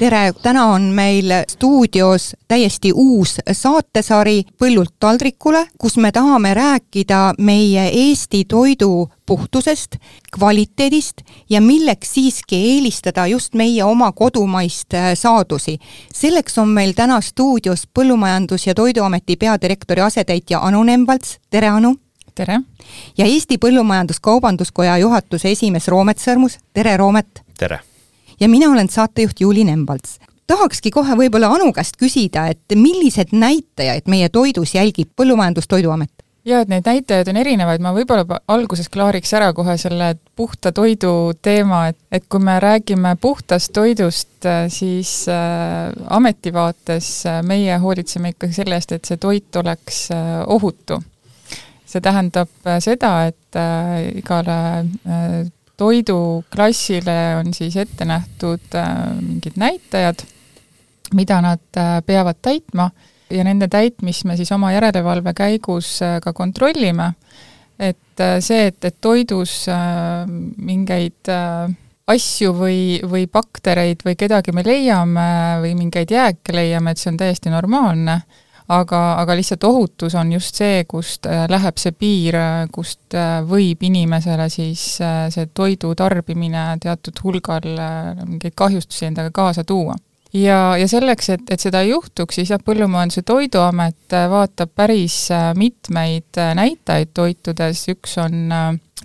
tere, täna on meil stuudios täiesti uus saatesari Põllult taldrikule, kus me tahame rääkida meie Eesti toidu puhtusest, kvaliteedist ja milleks siiski eelistada just meie oma kodumaist äh, saadusi. selleks on meil täna stuudios Põllumajandus- ja Toiduameti peadirektori asetäitja Anu Nemvalts, tere Anu! tere! ja Eesti Põllumajandus-Kaubanduskoja juhatuse esimees Roomet Sõrmus, tere Roomet! tere! Ja mina olen saatejuht Juuli Nemvalts. tahakski kohe võib-olla Anu käest küsida, et millised näitajaid meie toidus jälgib Põllumajandus-Toiduamet? jaa, et neid näitajaid on erinevaid, ma võib-olla alguses klaariks ära kohe selle puhta toidu teema, et, et kui me räägime puhtast toidust, siis äh, ameti vaates äh, meie hoolitseme ikkagi selle eest, et see toit oleks äh, ohutu. see tähendab äh, seda, et äh, igale äh, toiduklassile on siis ette nähtud äh, mingid näitajad, mida nad äh, peavad täitma ja nende täitmist me siis oma järelevalve käigus äh, ka kontrollime. et see, et, et toidus mingeid asju või, või baktereid või kedagi me leiame või mingeid jääke leiame, et see on täiesti normaalne aga, aga lihtsalt ohutus on just see, kust äh, läheb see piir, äh, kust äh, võib inimesele siis see toidu tarbimine teatud hulgal mingeid kahjustusi endaga kaasa tuua. Ja, ja selleks, et, et seda ei juhtuks, siis jah, Põllumajandus- ja Toiduamet vaatab päris mitmeid näitajaid toitudes, üks on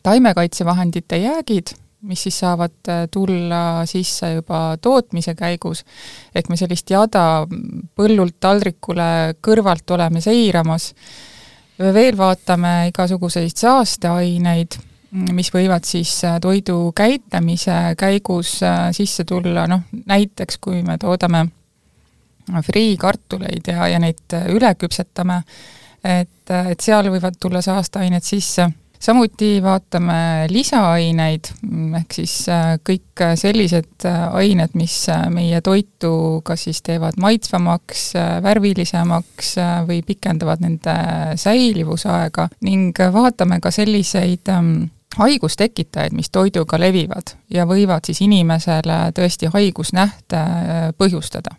taimekaitsevahendite jäägid, mis siis saavad äh, tulla sisse juba tootmise käigus, ehk me sellist jada põllult taldrikule kõrvalt oleme seiramas, veel vaatame igasuguseid saasteaineid, mis võivad siis äh, toidu käitlemise käigus äh, sisse tulla, noh näiteks kui me toodame friikartuleid ja, ja neid üle küpsetame, et, et seal võivad tulla saasteained sisse samuti vaatame lisaaineid, ehk siis äh, kõik sellised äh, ained, mis äh, meie toitu kas siis teevad maitsvamaks, värvilisemaks või pikendavad nende säilivusaega ning vaatame ka selliseid ähm, haigustekitajaid, mis toiduga levivad ja võivad siis inimesele tõesti haigusnähte põhjustada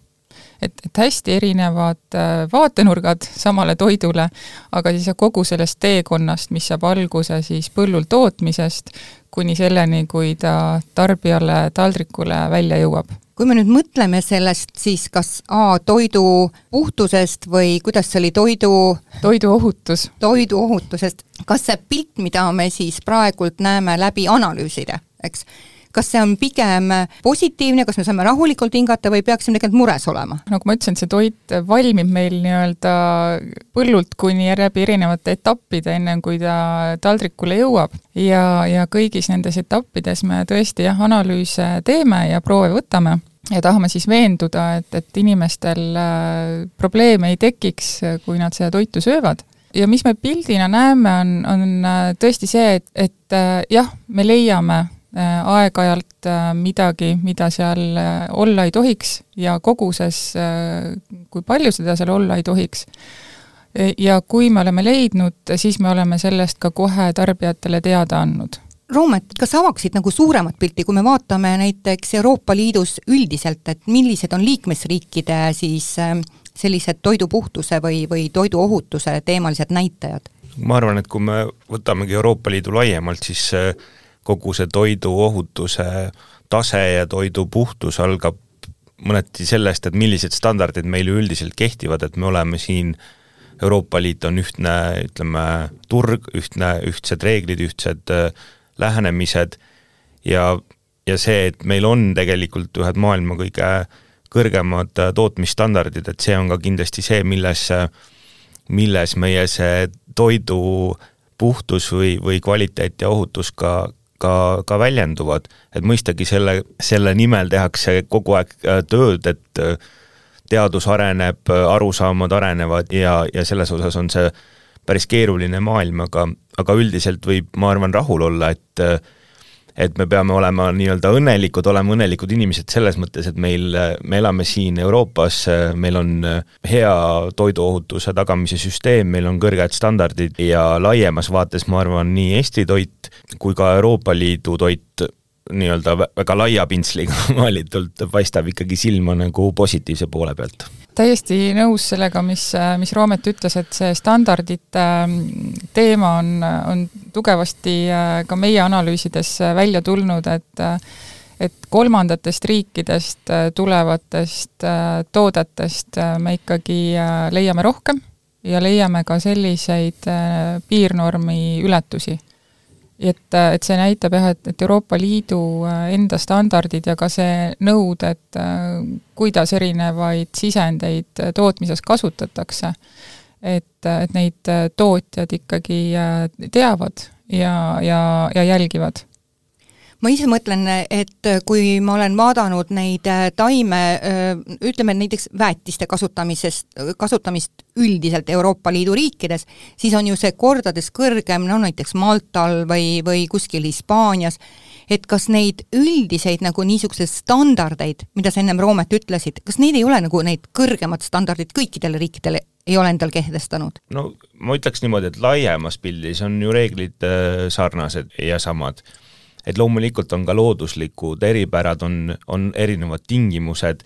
et, et hästi erinevad äh, vaatenurgad samale toidule, aga siis kogu sellest teekonnast, mis saab alguse siis põllul tootmisest, kuni selleni, kui ta tarbijale taldrikule välja jõuab kui me nüüd mõtleme sellest, siis kas A toidu puhtusest või kuidas see oli, toidu toiduohutus. toiduohutusest, kas see pilt, mida me siis praegult näeme läbi analüüside, eks, kas see on pigem positiivne, kas me saame rahulikult hingata või peaksime tegelikult mures olema? nagu ma ütlesin, see toit valmib meil nii-öelda põllult kuni läbi erinevate etappide, enne kui ta taldrikule jõuab. ja, ja kõigis nendes etappides me tõesti jah, analüüse teeme ja proove võtame ja tahame siis veenduda, et, et inimestel äh, probleeme ei tekiks, kui nad seda toitu söövad ja mis me pildina näeme, on, on äh, tõesti see, et, et äh, jah, me leiame aeg-ajalt äh, midagi, mida seal äh, olla ei tohiks ja koguses, kui palju seda seal olla ei tohiks. ja kui me oleme leidnud, siis me oleme sellest ka kohe tarbijatele teada andnud Roomet, kas avaksid nagu suuremat pilti, kui me vaatame näiteks Euroopa Liidus üldiselt, et millised on liikmesriikide siis sellised toidupuhtuse või, või toiduohutuse teemalised näitajad? ma arvan, et kui me võtamegi Euroopa Liidu laiemalt, siis kogu see toiduohutuse tase ja toidu puhtus algab mõneti sellest, et millised standardid meil üldiselt kehtivad, et me oleme siin, Euroopa Liit on ühtne, ütleme, turg, ühtne, ühtsed reeglid, ühtsed äh, lähenemised ja, ja see, et meil on tegelikult ühed maailma kõige kõrgemad äh, tootmisstandardid, et see on ka kindlasti see, milles, milles meie see toidu puhtus või, või kvaliteet ja ohutus ka, ka, ka väljenduvad. et mõistagi selle, selle nimel tehakse kogu aeg äh, tööd, et äh, teadus areneb, arusaamad arenevad ja, ja selles osas on see päris keeruline maailm, aga, aga üldiselt võib, ma arvan, rahul olla, et et me peame olema nii-öelda õnnelikud, olema õnnelikud inimesed selles mõttes, et meil, me elame siin Euroopas, meil on hea toiduohutuse tagamise süsteem, meil on kõrged standardid ja laiemas vaates ma arvan, nii Eesti toit kui ka Euroopa Liidu toit nii-öelda väga laia pintsliga maalitult paistab ikkagi silma nagu positiivse poole pealt. Täiesti nõus sellega, mis, mis Roomet ütles, et see standardite ähm, teema on, on tugevasti äh, ka meie analüüsides välja tulnud, et et kolmandatest riikidest äh, tulevatest äh, toodetest me ikkagi leiame rohkem ja leiame ka selliseid piirnormi ületusi et, et see näitab jah, et, et Euroopa Liidu äh, enda standardid ja ka see nõuded, äh, kuidas erinevaid sisendeid äh, tootmises kasutatakse, et, et neid tootjad ikkagi teavad ja, ja, ja jälgivad ma ise mõtlen, et kui ma olen vaadanud neid äh, taime, äh, ütleme näiteks väetiste kasutamisest, kasutamist üldiselt Euroopa Liidu riikides, siis on ju see kordades kõrgem, no näiteks Maltal või, või kuskil Hispaanias, et kas neid üldiseid nagu niisuguseid standardeid, mida sa ennem Roomet ütlesid, kas neid ei ole nagu neid kõrgemad standardid kõikidele riikidele ei ole endal kehtestanud? no ma ütleks niimoodi, et laiemas pildis on ju reeglid äh, sarnased ja samad et loomulikult on ka looduslikud eripärad, on, on erinevad tingimused,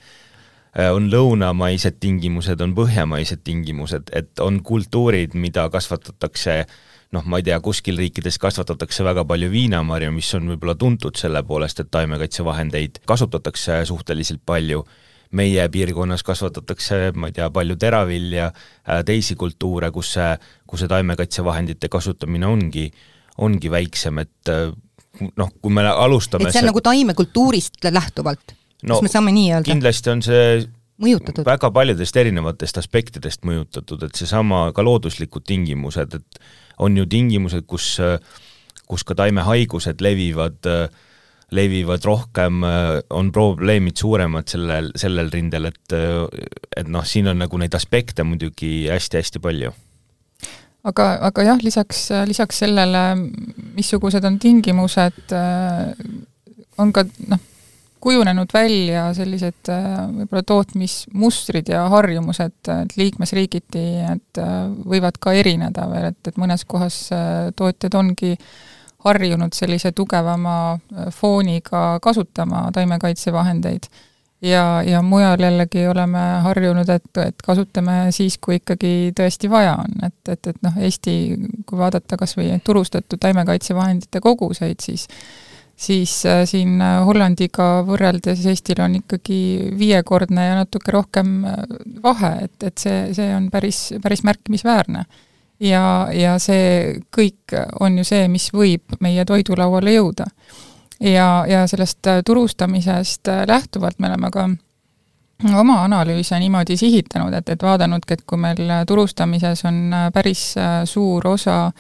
äh, on lõunamaised tingimused, on põhjamaised tingimused, et on kultuurid, mida kasvatatakse noh, ma ei tea, kuskil riikides kasvatatakse väga palju viinamarju, mis on võib-olla tuntud selle poolest, et taimekaitsevahendeid kasutatakse suhteliselt palju, meie piirkonnas kasvatatakse, ma ei tea, palju teravilja, äh, teisi kultuure, kus see, kus see taimekaitsevahendite kasutamine ongi, ongi väiksem, et äh, noh, kui me alustame et see on see... nagu taimekultuurist lähtuvalt no,, kas me saame nii öelda? kindlasti on see mõjutatud? väga paljudest erinevatest aspektidest mõjutatud, et seesama ka looduslikud tingimused, et on ju tingimused, kus, kus ka taimehaigused levivad, levivad rohkem, on probleemid suuremad sellel, sellel rindel, et et noh, siin on nagu neid aspekte muidugi hästi-hästi palju aga, aga jah, lisaks, lisaks sellele, missugused on tingimused, on ka noh, kujunenud välja sellised võib-olla tootmismustrid ja harjumused, liikmesriigiti, et võivad ka erineda veel, et, et mõnes kohas tootjad ongi harjunud sellise tugevama fooniga kasutama taimekaitsevahendeid ja, ja mujal jällegi oleme harjunud, et, et kasutame siis, kui ikkagi tõesti vaja on, et, et, et noh, Eesti, kui vaadata kas või turustatud taimekaitsevahendite koguseid, siis siis äh, siin Hollandiga võrreldes Eestil on ikkagi viiekordne ja natuke rohkem äh, vahe, et, et see, see on päris, päris märkimisväärne. ja, ja see kõik on ju see, mis võib meie toidulauale jõuda ja, ja sellest äh, turustamisest äh, lähtuvalt me oleme ka oma analüüse niimoodi sihitanud, et, et vaadanudki, et kui meil äh, turustamises on päris suur osa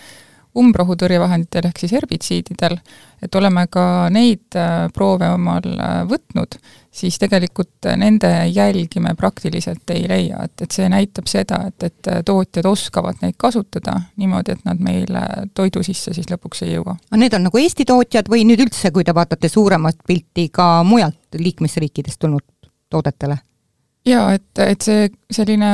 umbrohutõrjevahenditel ehk siis herbitsiididel, et oleme ka neid proove omal võtnud, siis tegelikult nende jälgi me praktiliselt ei leia, et, et see näitab seda, et, et tootjad oskavad neid kasutada niimoodi, et nad meile toidu sisse siis lõpuks ei jõua. aga need on nagu Eesti tootjad või nüüd üldse, kui te vaatate suuremat pilti ka mujalt liikmesriikidest tulnud toodetele? Jaa, et, et see selline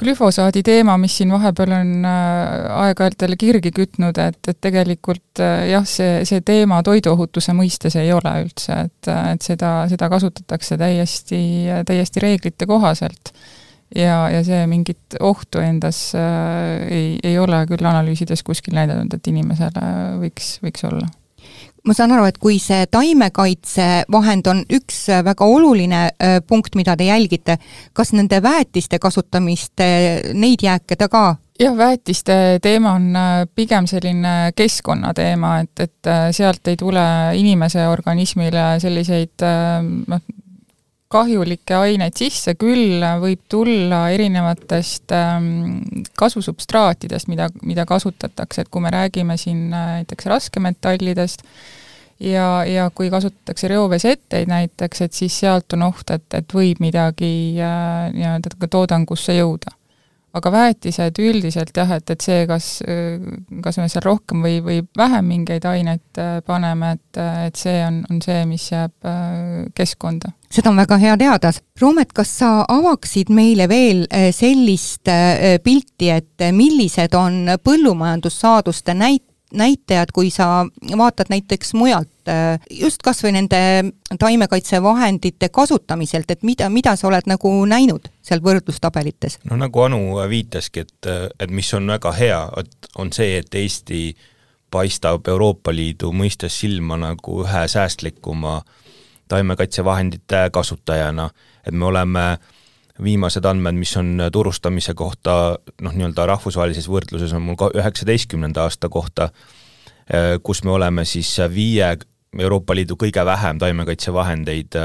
glüfosaadi teema, mis siin vahepeal on äh, aeg-ajalt jälle kirgi kütnud, et, et tegelikult äh, jah, see, see teema toiduohutuse mõistes ei ole üldse, et, et seda, seda kasutatakse täiesti, täiesti reeglite kohaselt. ja, ja see mingit ohtu endas äh, ei, ei ole küll analüüsides kuskil näidanud, et inimesele võiks, võiks olla ma saan aru, et kui see taimekaitsevahend on üks äh, väga oluline äh, punkt, mida te jälgite, kas nende väetiste kasutamist, neid jääke ta ka? Jah, väetiste teema on äh, pigem selline keskkonnateema, et, et sealt ei tule inimese organismile selliseid noh, kahjulikke aineid sisse, küll võib tulla erinevatest ähm, kasvusubstraatidest, mida, mida kasutatakse, et kui me räägime siin äh, näiteks raskemetallidest, ja, ja kui kasutatakse reoveesetteid näiteks, et siis sealt on oht, et, et võib midagi äh, nii-öelda toodangusse jõuda. Aga väetised üldiselt jah, et, et see, kas, kas me seal rohkem või, või vähem mingeid aineid äh, paneme, et, et see on, on see, mis jääb äh, keskkonda. seda on väga hea teada. Roomet, kas sa avaksid meile veel äh, sellist pilti, et millised on põllumajandussaaduste näit-, näitajad, kui sa vaatad näiteks mujalt, just kas või nende taimekaitsevahendite kasutamiselt, et mida, mida sa oled nagu näinud seal võrdlustabelites? no nagu Anu viitaski, et, et mis on väga hea, et on see, et Eesti paistab Euroopa Liidu mõistes silma nagu ühe säästlikuma taimekaitsevahendite kasutajana, et me oleme viimased andmed, mis on turustamise kohta, noh, nii-öelda rahvusvahelises võrdluses on mul ka üheksateistkümnenda aasta kohta, kus me oleme siis viie Euroopa Liidu kõige vähem taimekaitsevahendeid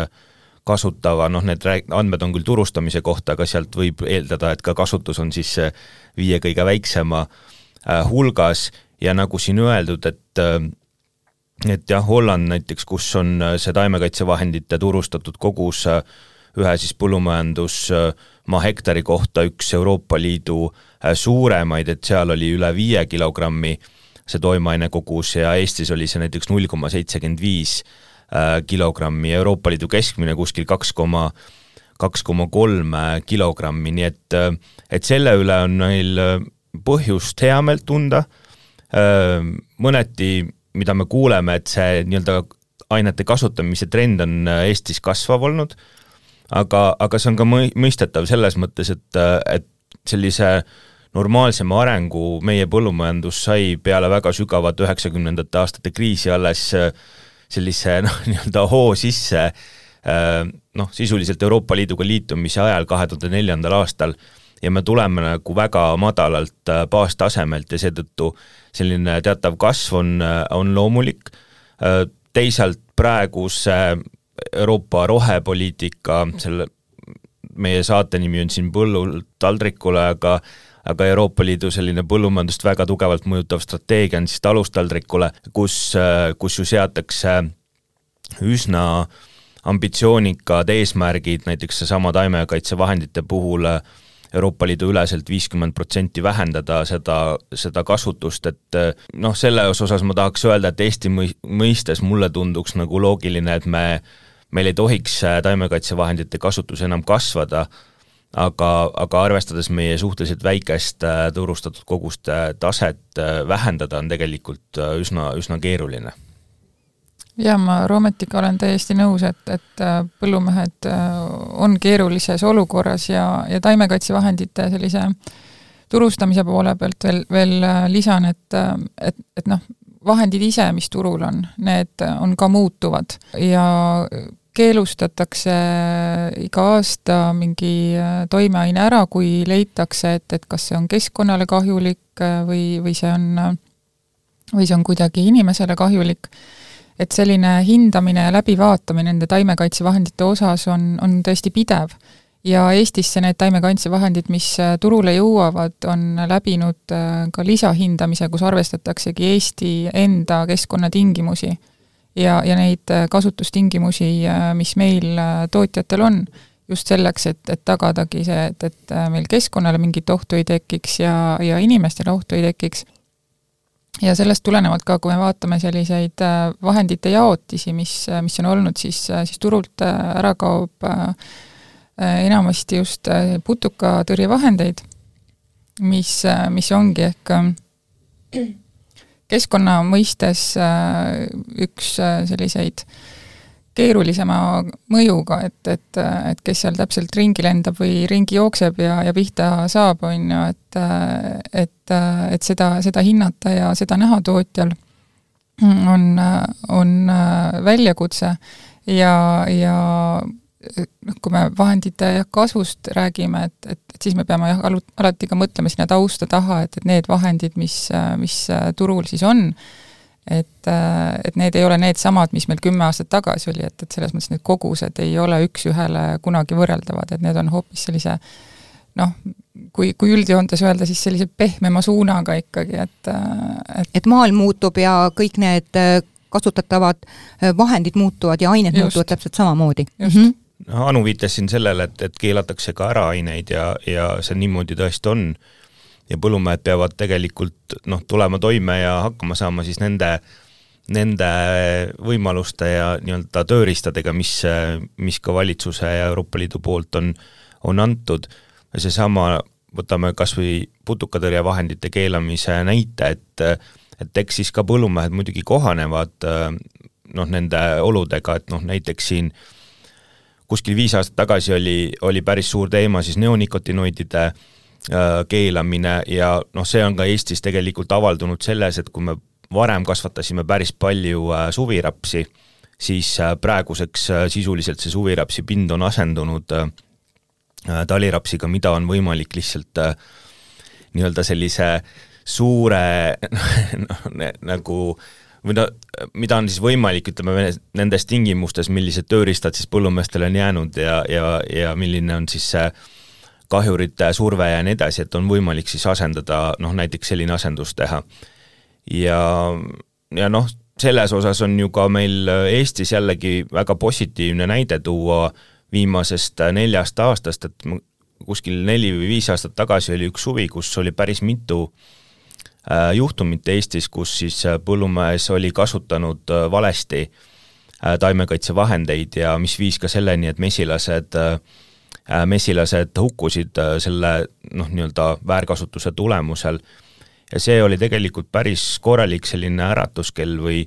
kasutava, noh need rääg-, andmed on küll turustamise kohta, aga sealt võib eeldada, et ka kasutus on siis viie kõige väiksema hulgas. Ja nagu siin öeldud, et et jah, Holland näiteks, kus on see taimekaitsevahendite turustatud kogus ühe siis põllumajandusmaa hektari kohta üks Euroopa Liidu suuremaid, et seal oli üle viie kilogrammi see toimeaine kogus ja Eestis oli see näiteks null koma seitsekümmend viis kilogrammi, Euroopa Liidu keskmine kuskil kaks koma kaks koma kolm kilogrammi, nii et, et selle üle on meil põhjust heameelt tunda, mõneti, mida me kuuleme, et see nii-öelda ainete kasutamise trend on Eestis kasvav olnud, aga, aga see on ka mõi-, mõistetav selles mõttes, et, et sellise normaalsema arengu meie põllumajandus sai peale väga sügavat üheksakümnendate aastate kriisi alles sellise noh, nii-öelda hoo sisse noh, sisuliselt Euroopa Liiduga liitumise ajal kahe tuhande neljandal aastal. Ja me tuleme nagu väga madalalt baastasemelt ja seetõttu selline teatav kasv on, on loomulik, teisalt praeguse Euroopa rohepoliitika, selle, meie saate nimi on siin Põllult taldrikule, aga aga Euroopa Liidu selline põllumajandust väga tugevalt mõjutav strateegia on siis talustaldrikule, kus, kus ju seatakse üsna ambitsioonikad eesmärgid, näiteks seesama taimekaitsevahendite puhul äh, Euroopa Liidu üleselt viiskümmend protsenti vähendada seda, seda kasutust, et noh, selles osas ma tahaks öelda, et Eesti mõistes mulle tunduks nagu loogiline, et me, meil ei tohiks taimekaitsevahendite kasutus enam kasvada, aga, aga arvestades meie suhteliselt väikest turustatud koguste taset, vähendada on tegelikult üsna, üsna keeruline jaa, ma Roometiga olen täiesti nõus, et, et äh, põllumehed äh, on keerulises olukorras ja, ja taimekaitsevahendite sellise turustamise poole pealt veel, veel äh, lisan, et, et, et noh, vahendid ise, mis turul on, need on ka muutuvad ja keelustatakse iga aasta mingi toimeaine ära, kui leitakse, et, et kas see on keskkonnale kahjulik või, või see on, või see on kuidagi inimesele kahjulik et selline hindamine ja läbivaatamine nende taimekaitsevahendite osas on, on tõesti pidev. ja Eestisse need taimekaitsevahendid, mis äh, turule jõuavad, on läbinud äh, ka lisahindamise, kus arvestataksegi Eesti enda keskkonnatingimusi ja, ja neid äh, kasutustingimusi, mis meil tootjatel on, just selleks, et, et tagadagi see, et, et meil keskkonnale mingit ohtu ei tekiks ja, ja inimestele ohtu ei tekiks ja sellest tulenevalt ka, kui me vaatame selliseid äh, vahendite jaotisi, mis, äh, mis on olnud, siis, äh, siis turult ära kaob enamasti just putukatõrjevahendeid, mis, mis ongi ehk keskkonna mõistes üks selliseid keerulisema mõjuga, et, et, et kes seal täpselt ringi lendab või ringi jookseb ja, ja pihta saab, on ju, et et, et seda, seda hinnata ja seda näha tootjal on, on väljakutse. Ja, ja noh, kui me vahendite kasvust räägime, et, et, et siis me peame jah, alati ka mõtlema sinna tausta taha, et, et need vahendid, mis, mis turul siis on, et, äh, et need ei ole needsamad, mis meil kümme aastat tagasi oli, et, et selles mõttes need kogused ei ole üks-ühele kunagi võrreldavad, et need on hoopis sellise noh, kui, kui üldjoontes öelda, siis sellise pehmema suunaga ikkagi, et, äh, et et maailm muutub ja kõik need äh, kasutatavad vahendid muutuvad ja ained just. muutuvad täpselt samamoodi. mm. -hmm Anu viitas siin sellele, et, et keelatakse ka ära aineid ja, ja see niimoodi tõesti on, ja põllumehed peavad tegelikult noh, tulema toime ja hakkama saama siis nende, nende võimaluste ja nii-öelda tööriistadega, mis, mis ka valitsuse ja Euroopa Liidu poolt on, on antud, seesama, võtame kas või putukatõrjevahendite keelamise näite, et et eks siis ka põllumehed muidugi kohanevad noh, nende oludega, et noh, näiteks siin kuskil viis aastat tagasi oli, oli päris suur teema siis neonikotinoidide äh, keelamine ja noh, see on ka Eestis tegelikult avaldunud selles, et kui me varem kasvatasime päris palju äh, suvirapsi, siis äh, praeguseks sisuliselt see suvirapsi pind on asendunud talirapsiga, mida on võimalik lihtsalt nii-öelda sellise suure noh, nagu mida, mida on siis võimalik, ütleme, nendes tingimustes, millised tööriistad siis põllumeestele on jäänud ja, ja, ja milline on siis see kahjurite surve ja nii edasi, et on võimalik siis asendada, noh näiteks selline asendus teha. ja, ja noh, selles osas on ju ka meil Eestis jällegi väga positiivne näide tuua viimasest neljast aastast, et kuskil neli või viis aastat tagasi oli üks suvi, kus oli päris mitu äh, juhtumit Eestis, kus siis äh, põllumees oli kasutanud äh, valesti taimekaitsevahendeid ja mis viis ka selleni, et mesilased mesilased hukkusid selle noh, nii-öelda väärkasutuse tulemusel. ja see oli tegelikult päris korralik selline äratuskell või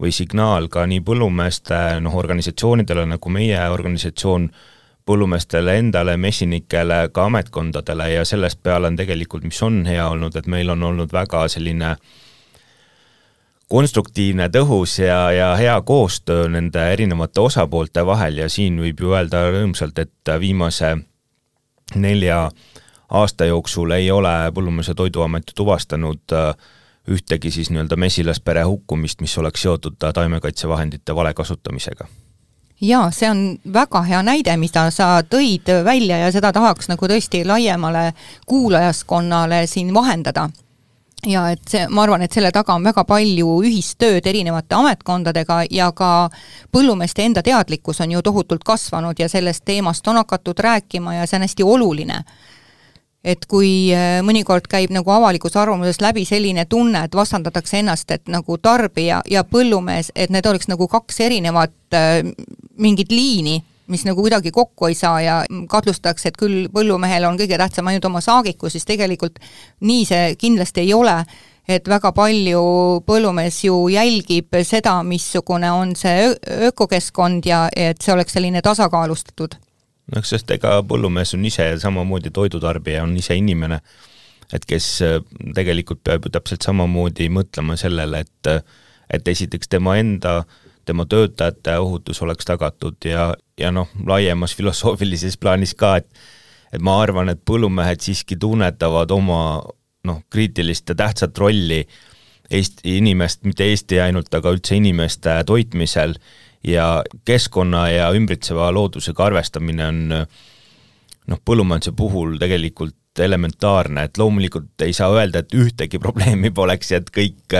või signaal ka nii põllumeeste noh, organisatsioonidele, nagu meie organisatsioon, põllumeestele endale, mesinikele, ka ametkondadele ja sellest peale on tegelikult, mis on hea olnud, et meil on olnud väga selline konstruktiivne, tõhus ja, ja hea koostöö nende erinevate osapoolte vahel ja siin võib ju öelda rõõmsalt, et viimase nelja aasta jooksul ei ole Põllumajandus- ja Toiduamet tuvastanud äh, ühtegi siis nii-öelda mesilaspere hukkumist, mis oleks seotud taimekaitsevahendite vale kasutamisega jaa, see on väga hea näide, mida sa tõid välja ja seda tahaks nagu tõesti laiemale kuulajaskonnale siin vahendada. Ja et see, ma arvan, et selle taga on väga palju ühistööd erinevate ametkondadega ja ka põllumeeste enda teadlikkus on ju tohutult kasvanud ja sellest teemast on hakatud rääkima ja see on hästi oluline. Et kui äh, mõnikord käib nagu avalikus arvamuses läbi selline tunne, et vastandatakse ennast, et nagu tarbija ja põllumees, et need oleks nagu kaks erinevat äh, mingit liini, mis nagu kuidagi kokku ei saa ja kahtlustatakse, et küll põllumehel on kõige tähtsam ainult oma saagikus, siis tegelikult nii see kindlasti ei ole et väga palju põllumees ju jälgib seda, missugune on see ökokeskkond ja et see oleks selline tasakaalustatud. Noh, sest ega põllumees on ise samamoodi toidutarbija, on ise inimene, et kes äh, tegelikult peab ju täpselt samamoodi mõtlema sellele, et et esiteks tema enda, tema töötajate ohutus oleks tagatud ja, ja noh, laiemas filosoofilises plaanis ka, et et ma arvan, et põllumehed siiski tunnetavad oma noh, kriitilist ja tähtsat rolli Eesti inimest, mitte Eesti ainult, aga üldse inimeste toitmisel ja keskkonna ja ümbritseva loodusega arvestamine on noh, põllumajanduse puhul tegelikult elementaarne, et loomulikult ei saa öelda, et ühtegi probleemi poleks ja et kõik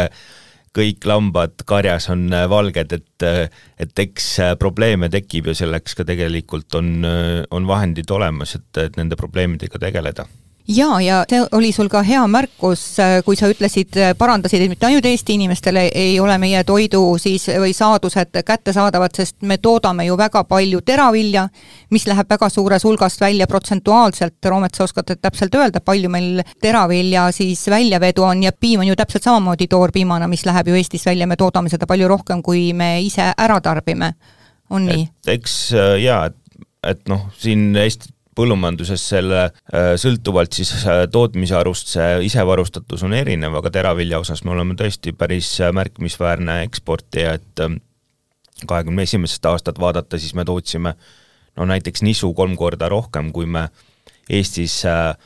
kõik lambad karjas on valged, et et eks probleeme tekib ja selleks ka tegelikult on, on vahendid olemas, et, et nende probleemidega tegeleda jaa, ja see oli sul ka hea märkus, äh, kui sa ütlesid, äh, parandasid, et mitte ainult Eesti inimestele ei ole meie toidu siis või saadused kättesaadavad, sest me toodame ju väga palju teravilja, mis läheb väga suures hulgast välja protsentuaalselt, Roomet, sa oskad täpselt öelda, palju meil teravilja siis väljavedu on ja piim on ju täpselt samamoodi toorpiimana, mis läheb ju Eestis välja, me toodame seda palju rohkem, kui me ise ära tarbime, on nii? eks äh, jaa, et et noh, siin Eesti põllumajanduses selle äh, sõltuvalt siis äh, tootmisarust see isevarustatus on erinev, aga teravilja osas me oleme tõesti päris äh, märkimisväärne eksportija, et ähm, kahekümne esimesest aastat vaadata, siis me tootsime no näiteks nisu kolm korda rohkem, kui me Eestis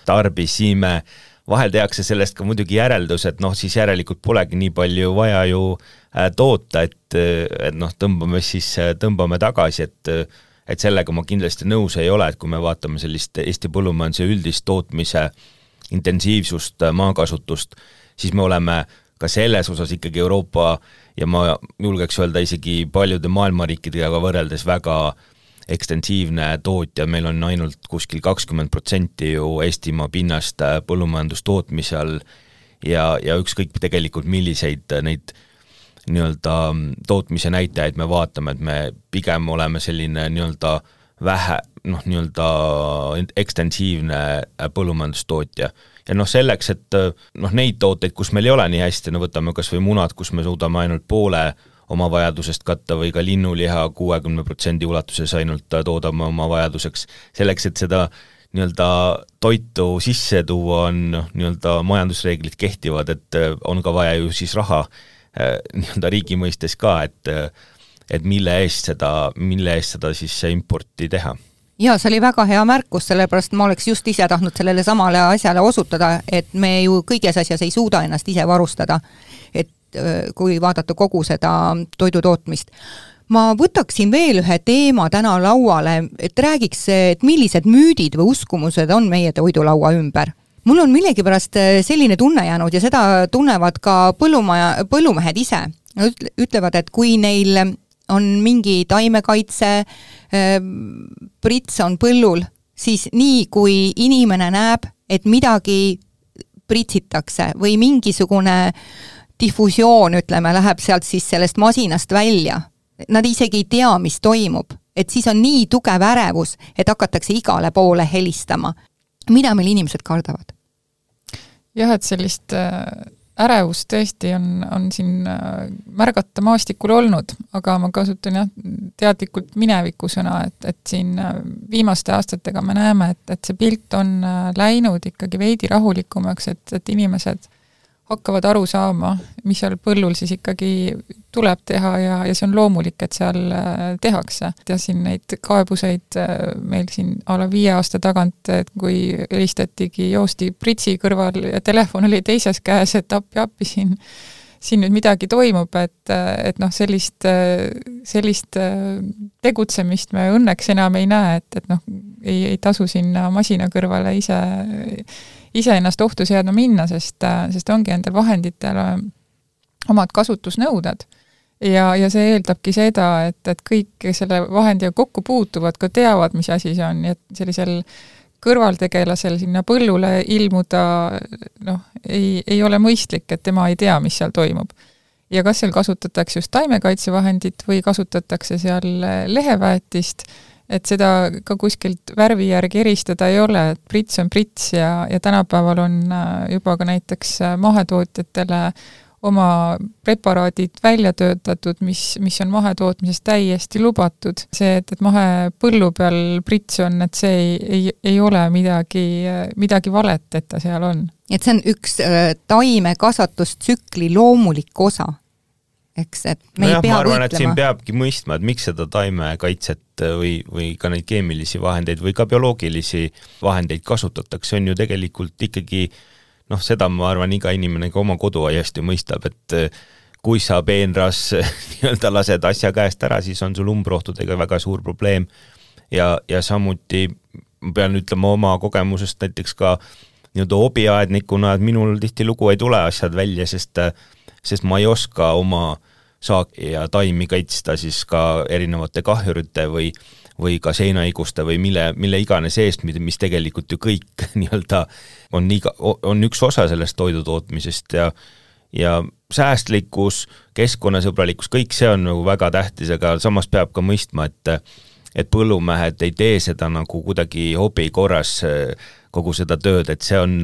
tarbisime, vahel tehakse sellest ka muidugi järeldus, et noh, siis järelikult polegi nii palju vaja ju toota, et, et noh, tõmbame siis, tõmbame tagasi, et et sellega ma kindlasti nõus ei ole, et kui me vaatame sellist Eesti põllumajanduse üldist tootmise intensiivsust, maakasutust, siis me oleme ka selles osas ikkagi Euroopa ja ma julgeks öelda isegi paljude maailma riikidega võrreldes väga ekstensiivne tootja, meil on ainult kuskil kakskümmend protsenti ju Eestimaa pinnast põllumajandustootmise all ja, ja ükskõik tegelikult milliseid neid nii-öelda tootmise näitajaid me vaatame, et me pigem oleme selline nii-öelda vähe, noh, nii-öelda ekstensiivne põllumajandustootja. ja noh, selleks, et noh, neid tooteid, kus meil ei ole nii hästi, no võtame kas või munad, kus me suudame ainult poole oma vajadusest katta või ka linnuliha kuuekümne protsendi ulatuses ainult toodame oma vajaduseks, selleks, et seda nii-öelda toitu sisse tuua, on noh, nii-öelda majandusreeglid kehtivad, et on ka vaja ju siis raha Äh, nii-öelda riigi mõistes ka, et et mille eest seda, mille eest seda siis importi teha jaa, see oli väga hea märkus, sellepärast ma oleks just ise tahtnud sellele samale asjale osutada, et me ju kõiges asjas ei suuda ennast ise varustada. et äh, kui vaadata kogu seda toidutootmist. ma võtaksin veel ühe teema täna lauale, et räägiks, et millised müüdid või uskumused on meie toidulaua ümber mul on millegipärast äh, selline tunne jäänud ja seda tunnevad ka põllumaja, põllumehed ise. Nad ütlevad, et kui neil on mingi taimekaitse, äh, prits on põllul, siis nii, kui inimene näeb, et midagi pritsitakse või mingisugune difusioon, ütleme, läheb sealt siis sellest masinast välja, nad isegi ei tea, mis toimub, et siis on nii tugev ärevus, et hakatakse igale poole helistama. mida meil inimesed kardavad? Jah, et sellist äh, ärevust tõesti on, on siin äh, märgata maastikul olnud, aga ma kasutan jah, teadlikult mineviku sõna, et, et siin äh, viimaste aastatega me näeme, et, et see pilt on läinud ikkagi veidi rahulikumaks, et, et inimesed hakkavad aru saama, mis seal põllul siis ikkagi tuleb teha ja, ja see on loomulik, et seal äh, tehakse. ja siin neid kaebuseid äh, meil siin a la viie aasta tagant, et kui helistatigi, joosti pritsi kõrval ja telefon oli teises käes, et appi-appi siin siin nüüd midagi toimub, et, et noh, sellist, sellist tegutsemist me õnneks enam ei näe, et, et noh, ei, ei tasu sinna masina kõrvale ise iseennast ohtu seadma minna, sest, sest ongi nendel vahenditel äh, omad kasutusnõuded. ja, ja see eeldabki seda, et, et kõik, kes selle vahendiga kokku puutuvad, ka teavad, mis asi see on, nii et sellisel kõrvaltegelasel sinna põllule ilmuda noh, ei, ei ole mõistlik, et tema ei tea, mis seal toimub. ja kas seal kasutatakse just taimekaitsevahendit või kasutatakse seal leheväetist, et seda ka kuskilt värvi järgi eristada ei ole, et prits on prits ja, ja tänapäeval on äh, juba ka näiteks äh, mahetootjatele oma preparaadid välja töötatud, mis, mis on mahetootmises täiesti lubatud. see, et, et mahepõllu peal prits on, et see ei, ei, ei ole midagi, midagi valet, et ta seal on. et see on üks äh, taimekasvatustsükli loomulik osa eks, et me no ei jah, pea ma arvan, et siin peabki mõistma, et miks seda taimekaitset või, või ka neid keemilisi vahendeid või ka bioloogilisi vahendeid kasutatakse, on ju tegelikult ikkagi noh, seda ma arvan, iga inimene ka oma koduaiast ju mõistab, et eh, kui sa peenras nii-öelda lased asja käest ära, siis on sul umbrohtudega väga suur probleem. Ja, ja samuti ma pean ütlema oma kogemusest näiteks ka nii-öelda hobiaednikuna, et minul tihtilugu ei tule asjad välja, sest sest ma ei oska oma saaki ja taimi kaitsta siis ka erinevate kahjurite või või ka seinahaiguste või mille, mille iganes eest, mis tegelikult ju kõik nii-öelda on iga, on üks osa sellest toidu tootmisest ja ja säästlikkus, keskkonnasõbralikkus, kõik see on nagu väga tähtis, aga samas peab ka mõistma, et et põllumehed ei tee seda nagu kuidagi hobi korras kogu seda tööd, et see on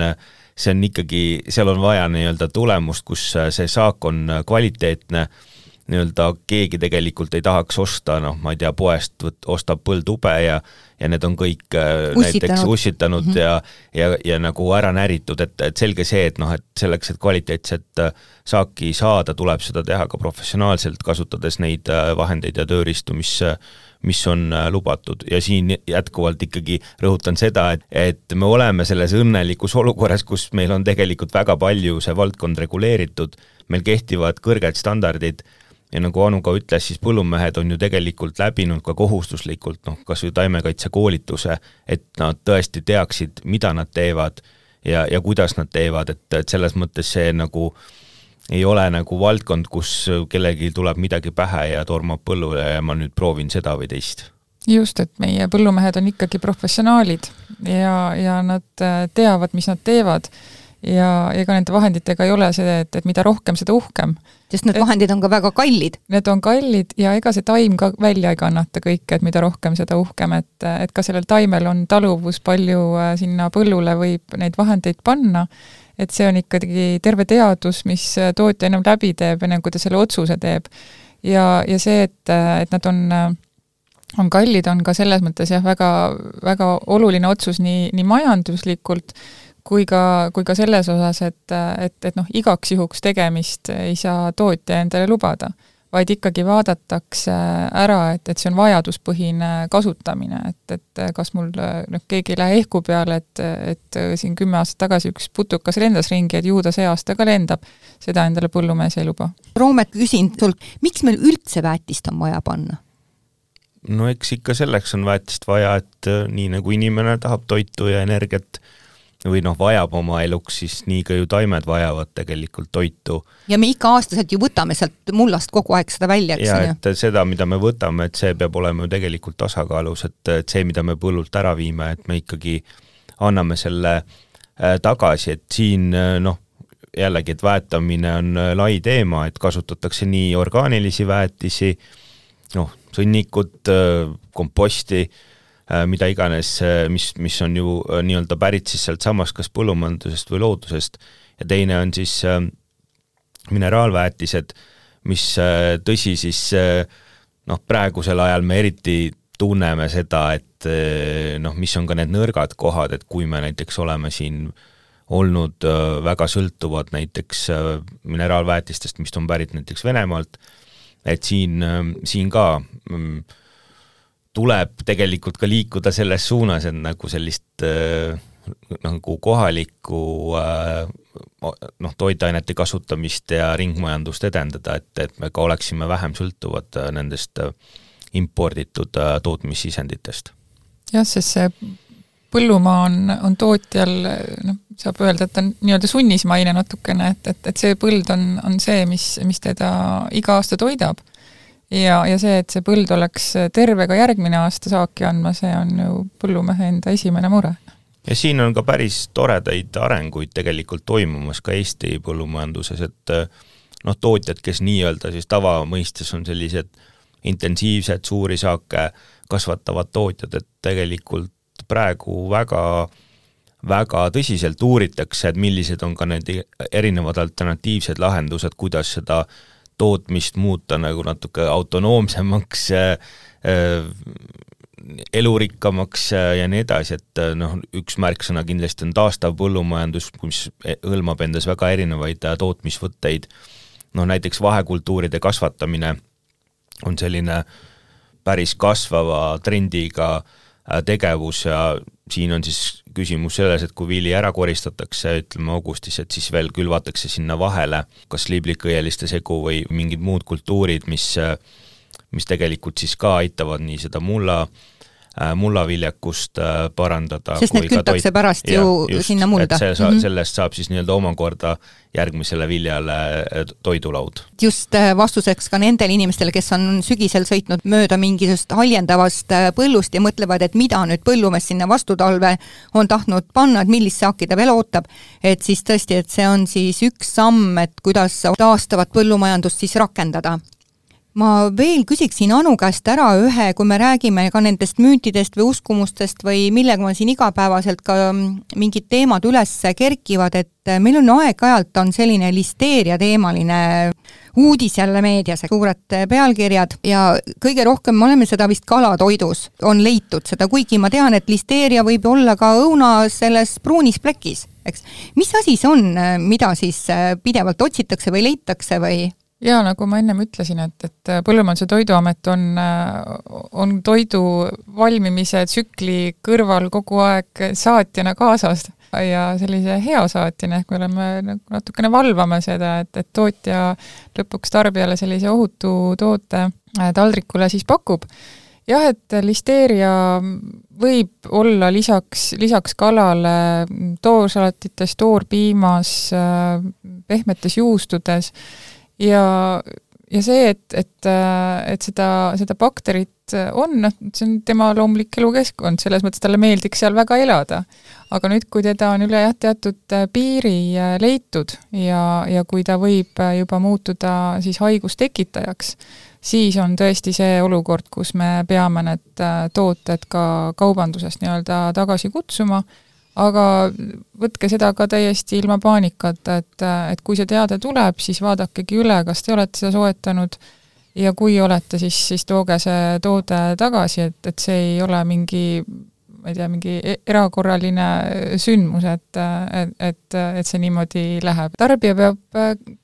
see on ikkagi, seal on vaja nii-öelda tulemust, kus see saak on kvaliteetne nii-öelda keegi tegelikult ei tahaks osta, noh, ma ei tea, poest võt-, ostab põldube ja ja need on kõik äh, ussitanud. näiteks ussitanud mm -hmm. ja, ja, ja nagu ära näritud, et, et selge see, et noh, et selleks, et kvaliteetset äh, saaki saada, tuleb seda teha ka professionaalselt, kasutades neid äh, vahendeid ja tööriistu, mis mis on lubatud ja siin jätkuvalt ikkagi rõhutan seda, et, et me oleme selles õnnelikus olukorras, kus meil on tegelikult väga palju see valdkond reguleeritud, meil kehtivad kõrged standardid ja nagu Anu ka ütles, siis põllumehed on ju tegelikult läbinud ka kohustuslikult noh, kas või taimekaitsekoolituse, et nad tõesti teaksid, mida nad teevad ja, ja kuidas nad teevad, et, et selles mõttes see nagu ei ole nagu valdkond, kus kellelgi tuleb midagi pähe ja tormab põllule ja ma nüüd proovin seda või teist. Just, et meie põllumehed on ikkagi professionaalid ja, ja nad äh, teavad, mis nad teevad ja ega nende vahenditega ei ole see, et, et mida rohkem, seda uhkem. sest need et, vahendid on ka väga kallid. Need on kallid ja ega see taim ka välja ei kannata kõike, et mida rohkem, seda uhkem, et, et ka sellel taimel on taluvus, palju äh, sinna põllule võib neid vahendeid panna, et see on ikkagi terve teadus, mis tootja ennem läbi teeb, enne kui ta selle otsuse teeb. ja, ja see, et, et nad on on kallid, on ka selles mõttes jah, väga, väga oluline otsus nii, nii majanduslikult kui ka, kui ka selles osas, et, et, et noh, igaks juhuks tegemist ei saa tootja endale lubada, vaid ikkagi vaadatakse ära, et, et see on vajaduspõhine kasutamine, et, et kas mul noh, keegi ei lähe ehku peale, et, et siin kümme aastat tagasi üks putukas lendas ringi, et ju ta see aasta ka lendab, seda endale põllumees ei luba. Roomet, küsin sult, miks meil üldse väetist on vaja panna? no eks ikka selleks on väetist vaja, et nii nagu inimene tahab toitu ja energiat või noh, vajab oma eluks, siis nii ka ju taimed vajavad tegelikult toitu. ja me iga-aastaselt ju võtame sealt mullast kogu aeg seda välja, eks ju. ja et seda, mida me võtame, et see peab olema ju tegelikult tasakaalus, et, et see, mida me põllult ära viime, et me ikkagi anname selle äh, tagasi, et siin äh, noh, jällegi, et väetamine on äh, lai teema, et kasutatakse nii orgaanilisi väetisi, noh, sõnnikut, komposti mida iganes, äh, mis, mis on ju äh, nii-öelda pärit siis sealtsamast kas põllumajandusest või loodusest. Ja teine on siis mineraalväetised, mis tõsi siis noh, praegusel ajal me eriti tunneme seda, et noh, mis on ka need nõrgad kohad, et kui me näiteks oleme siin olnud väga sõltuvad näiteks mineraalväetistest, mis on pärit näiteks Venemaalt, et siin, siin ka mm, tuleb tegelikult ka liikuda selles suunas, et nagu sellist äh, nagu kohalikku äh, noh, toitainete kasutamist ja ringmajandust edendada, et, et me ka oleksime vähem sõltuvad äh, nendest imporditud tootmissisenditest. jah, sest see põllumaa on, on tootjal noh, saab öelda, et on nii-öelda sunnismaine natukene, et, et, et see põld on, on see, mis, mis teda iga aasta toidab ja, ja see, et see põld oleks terve ka järgmine aasta saaki andma, see on ju põllumehe enda esimene mure. ja siin on ka päris toredaid arenguid tegelikult toimumas ka Eesti põllumajanduses, et noh, tootjad, kes nii-öelda siis tavamõistes on sellised intensiivsed suuri saake kasvatavad tootjad, et tegelikult praegu väga väga tõsiselt uuritakse, et millised on ka need erinevad alternatiivsed lahendused, kuidas seda tootmist muuta nagu natuke autonoomsemaks äh, äh, elurikkamaks äh, ja nii edasi, et noh, üks märksõna kindlasti on taastav põllumajandus, mis hõlmab endas väga erinevaid tootmisvõtteid, noh näiteks vahekultuuride kasvatamine on selline päris kasvava trendiga tegevus ja siin on siis küsimus selles, et kui vili ära koristatakse, ütleme augustis, et siis veel külvatakse sinna vahele kas liblikõieliste segu või mingid muud kultuurid, mis mis tegelikult siis ka aitavad nii seda mulla Äh, mullaviljakust äh, parandada. sest need kütakse toit... pärast ja, ju just, sinna mulda. see sa, mm -hmm. sellest saab siis nii-öelda omakorda järgmisele viljale äh, toidulaud. just vastuseks ka nendele inimestele, kes on sügisel sõitnud mööda mingisugust haljendavast põllust ja mõtlevad, et mida nüüd põllumees sinna vastu talve on tahtnud panna, et millist saaki ta veel ootab, et siis tõesti, et see on siis üks samm, et kuidas taastavat põllumajandust siis rakendada ma veel küsiksin Anu käest ära ühe, kui me räägime ka nendest müütidest või uskumustest või millega meil siin igapäevaselt ka mm, mingid teemad üles kerkivad, et meil on aeg-ajalt, on selline listeeria teemaline uudis jälle meedias, suured pealkirjad ja kõige rohkem me oleme seda vist kalatoidus, on leitud seda, kuigi ma tean, et listeeria võib olla ka õuna selles pruunis plekis, eks. mis asi see on, mida siis pidevalt otsitakse või leitakse või? Jaa, nagu ma ennem ütlesin, et, et Põllumajandus- ja Toiduamet on, on toidu valmimise tsükli kõrval kogu aeg saatjana kaasas ja sellise hea saatjana, ehk me oleme nagu natukene valvame seda, et, et tootja lõpuks tarbijale sellise ohutu toote äh, taldrikule siis pakub. jah, et listeeria võib olla lisaks, lisaks kalale toorsalatites, toorpiimas, äh, pehmetes juustudes ja, ja see, et, et, et seda, seda bakterit et on, noh, see on tema loomulik elukeskkond, selles mõttes talle meeldiks seal väga elada. aga nüüd, kui teda on üle jah, teatud äh, piiri äh, leitud ja, ja kui ta võib äh, juba muutuda siis haigustekitajaks, siis on tõesti see olukord, kus me peame need tooted ka kaubandusest nii-öelda tagasi kutsuma aga võtke seda ka täiesti ilma paanikata, et, et kui see teade tuleb, siis vaadakegi üle, kas te olete seda soetanud. Ja kui olete, siis, siis tooge see toode tagasi, et, et see ei ole mingi ma ei tea, mingi e-, erakorraline sündmus, et, et, et, see niimoodi läheb. tarbija peab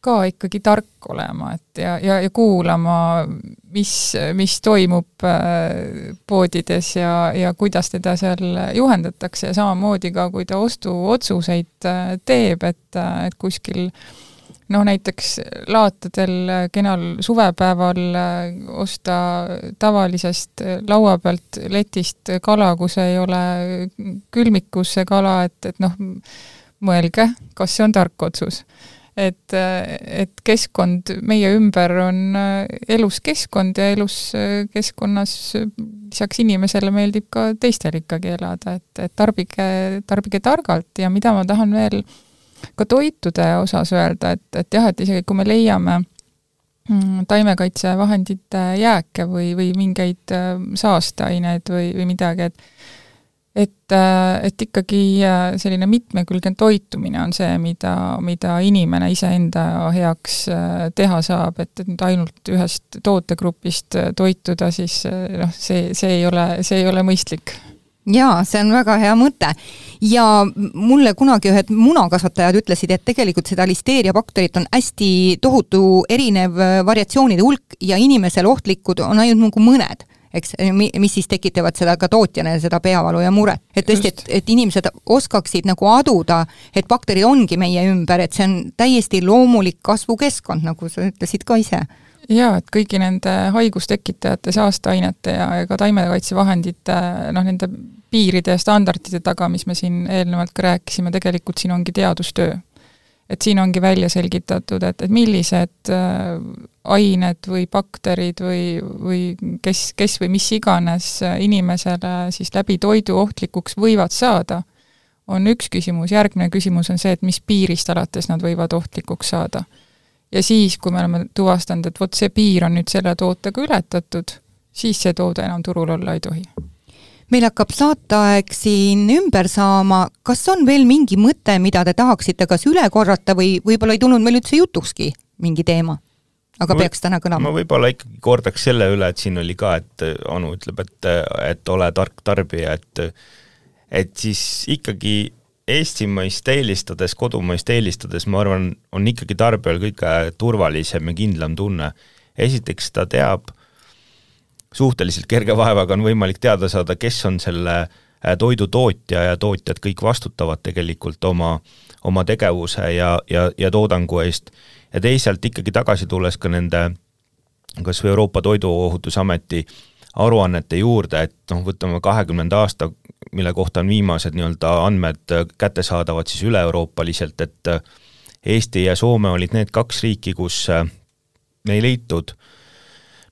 ka ikkagi tark olema, et ja, ja, ja kuulama, mis, mis toimub äh, poodides ja, ja kuidas teda seal juhendatakse ja samamoodi ka, kui ta ostuotsuseid äh, teeb, et, et kuskil äh, noh, näiteks laatadel kenal suvepäeval äh, osta tavalisest äh, laua pealt letist kala, kus ei ole külmikus see kala, et, et noh, mõelge, kas see on tark otsus. et, äh, et keskkond meie ümber on elus keskkond ja elus keskkonnas lisaks inimesele meeldib ka teistel ikkagi elada, et, et tarbige, tarbige targalt ja mida ma tahan veel äh, ka toitude osas öelda, et, et jah, et isegi kui me leiame mm, taimekaitsevahendite jääke või, või mingeid äh, saasteaineid või, või midagi, et et, äh, et ikkagi äh, selline mitmekülgne toitumine on see, mida, mida inimene iseenda heaks teha saab, et, et nüüd ainult ühest tootegrupist toituda, siis noh, see, see ei ole, see ei ole mõistlik jaa, see on väga hea mõte. ja mulle kunagi ühed munakasvatajad ütlesid, et tegelikult seda listeeriabakterit on hästi tohutu erinev äh, variatsioonide hulk ja inimesele ohtlikud on ainult nagu mõned eks, mis siis tekitavad seda ka tootjana, seda peavalu ja muret. et tõesti, et, et inimesed oskaksid nagu aduda, et bakterid ongi meie ümber, et see on täiesti loomulik kasvukeskkond, nagu sa ütlesid ka ise jaa, et kõigi nende haigustekitajate, saasteainete ja, ja ka taimekaitsevahendite noh, nende piiride ja standardite taga, mis me siin eelnevalt ka rääkisime, tegelikult siin ongi teadustöö. et siin ongi välja selgitatud, et, et millised äh, ained või bakterid või, või kes, kes või mis iganes inimesele siis läbi toidu ohtlikuks võivad saada, on üks küsimus, järgmine küsimus on see, et mis piirist alates nad võivad ohtlikuks saada ja siis, kui me oleme tuvastanud, et vot see piir on nüüd selle tootega ületatud, siis see toode enam turul olla ei tohi. meil hakkab saateaeg siin ümber saama, kas on veel mingi mõte, mida te tahaksite kas üle korrata või võib-olla ei tulnud meil üldse jutukski mingi teema? aga ma peaks täna kõlama. ma võib-olla ikkagi kordaks selle üle, et siin oli ka, et Anu ütleb, et, et ole tark tarbija, et et siis ikkagi eestimaist eelistades, kodumaist eelistades, ma arvan, on ikkagi tarbijal kõige turvalisem ja kindlam tunne. esiteks ta teab, suhteliselt kerge vaevaga on võimalik teada saada, kes on selle äh, toidu tootja ja tootjad kõik vastutavad tegelikult oma, oma tegevuse ja, ja, ja toodangu eest. ja teisalt ikkagi tagasi tulles ka nende kas või Euroopa Toiduohutusameti aruannete juurde, et noh, võtame kahekümnenda aasta mille kohta on viimased nii-öelda andmed kättesaadavad siis üle-euroopaliselt, et Eesti ja Soome olid need kaks riiki, kus ei leitud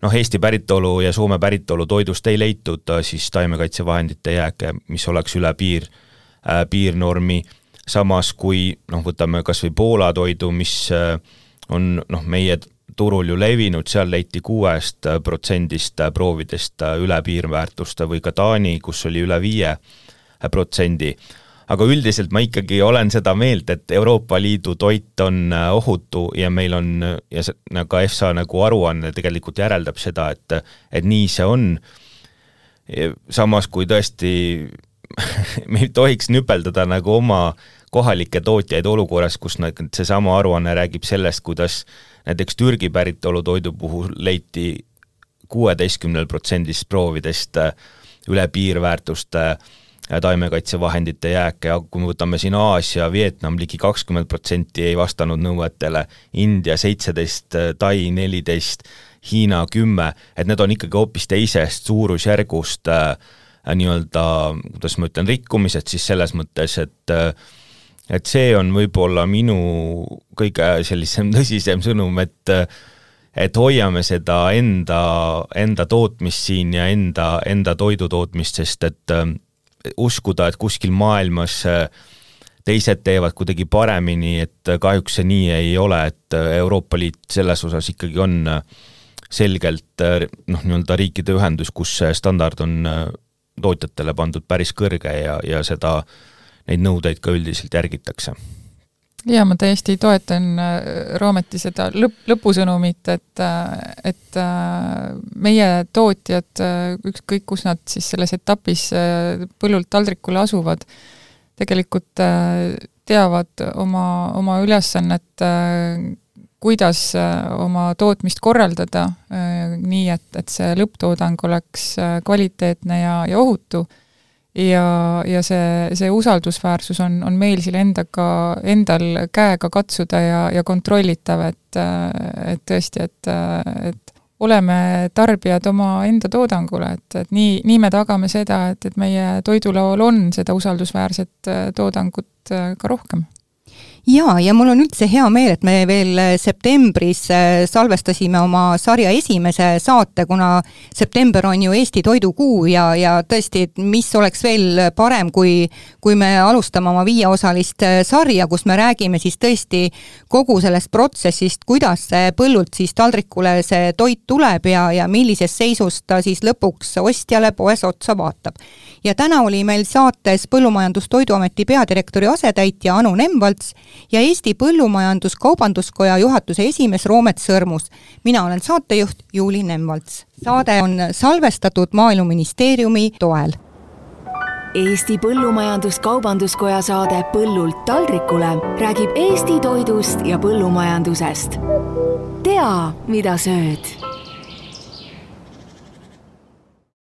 noh, Eesti päritolu ja Soome päritolu toidust ei leitud siis taimekaitsevahendite jääke, mis oleks üle piir äh,, piirnormi, samas kui noh, võtame kas või Poola toidu, mis äh, on noh, meie turul ju levinud, seal leiti kuuest protsendist proovidest üle piirväärtuste või ka Taani, kus oli üle viie protsendi. aga üldiselt ma ikkagi olen seda meelt, et Euroopa Liidu toit on ohutu ja meil on, ja see, ka nagu EFSA nagu aruanne tegelikult järeldab seda, et et nii see on, samas kui tõesti me ei tohiks nüpeldada nagu oma kohalikke tootjaid olukorras, kus nad, seesama aruanne räägib sellest, kuidas näiteks Türgi päritolu toidu puhul leiti kuueteistkümnel protsendist proovidest äh, üle piirväärtuste äh, taimekaitsevahendite jääke. Ja kui me võtame siin Aasia, Vietnam ligi kakskümmend protsenti ei vastanud nõuetele, India seitseteist, äh, Tai neliteist, Hiina kümme, et need on ikkagi hoopis teisest suurusjärgust äh, nii-öelda, kuidas ma ütlen, rikkumised siis selles mõttes, et äh, et see on võib-olla minu kõige sellisem tõsisem sõnum, et et hoiame seda enda, enda tootmist siin ja enda, enda toidu tootmist, sest et äh, uskuda, et kuskil maailmas äh, teised teevad kuidagi paremini, et kahjuks see nii ei ole, et Euroopa Liit selles osas ikkagi on selgelt noh, nii-öelda riikide ühendus, kus see standard on tootjatele pandud päris kõrge ja, ja seda, neid nõudeid ka üldiselt järgitakse. Jaa, ma täiesti toetan äh, Roometi seda lõpp, lõpusõnumit, et, äh, et äh, meie tootjad, ükskõik kus nad siis selles etapis põllult taldrikule asuvad, tegelikult teavad oma, oma ülesannet, kuidas oma tootmist korraldada nii, et, et see lõpptoodang oleks kvaliteetne ja, ja ohutu ja, ja see, see usaldusväärsus on, on meil siin endaga, endal käega katsuda ja, ja kontrollitav, et, et tõesti, et, et oleme tarbijad omaenda toodangule, et, et nii, nii me tagame seda, et, et meie toidulaual on seda usaldusväärset toodangut ka rohkem jaa, ja mul on üldse hea meel, et me veel äh, septembris äh, salvestasime oma sarja esimese saate, kuna september on ju Eesti toidukuu ja, ja tõesti, et mis oleks veel parem, kui, kui me alustame oma viieosalist äh, sarja, kus me räägime siis tõesti kogu sellest protsessist, kuidas põllult siis taldrikule see toit tuleb ja, ja millises seisus ta siis lõpuks ostjale poes otsa vaatab. Ja täna oli meil saates Põllumajandus-Toiduameti peadirektori asetäitja Anu Nemvalts ja Eesti Põllumajandus-Kaubanduskoja juhatuse esimees Roomet Sõrmus. mina olen saatejuht Juuli Nemvalts. saade on salvestatud Maaeluministeeriumi toel. Eesti Põllumajandus-Kaubanduskoja saade Põllult taldrikule räägib Eesti toidust ja põllumajandusest. tea, mida sööd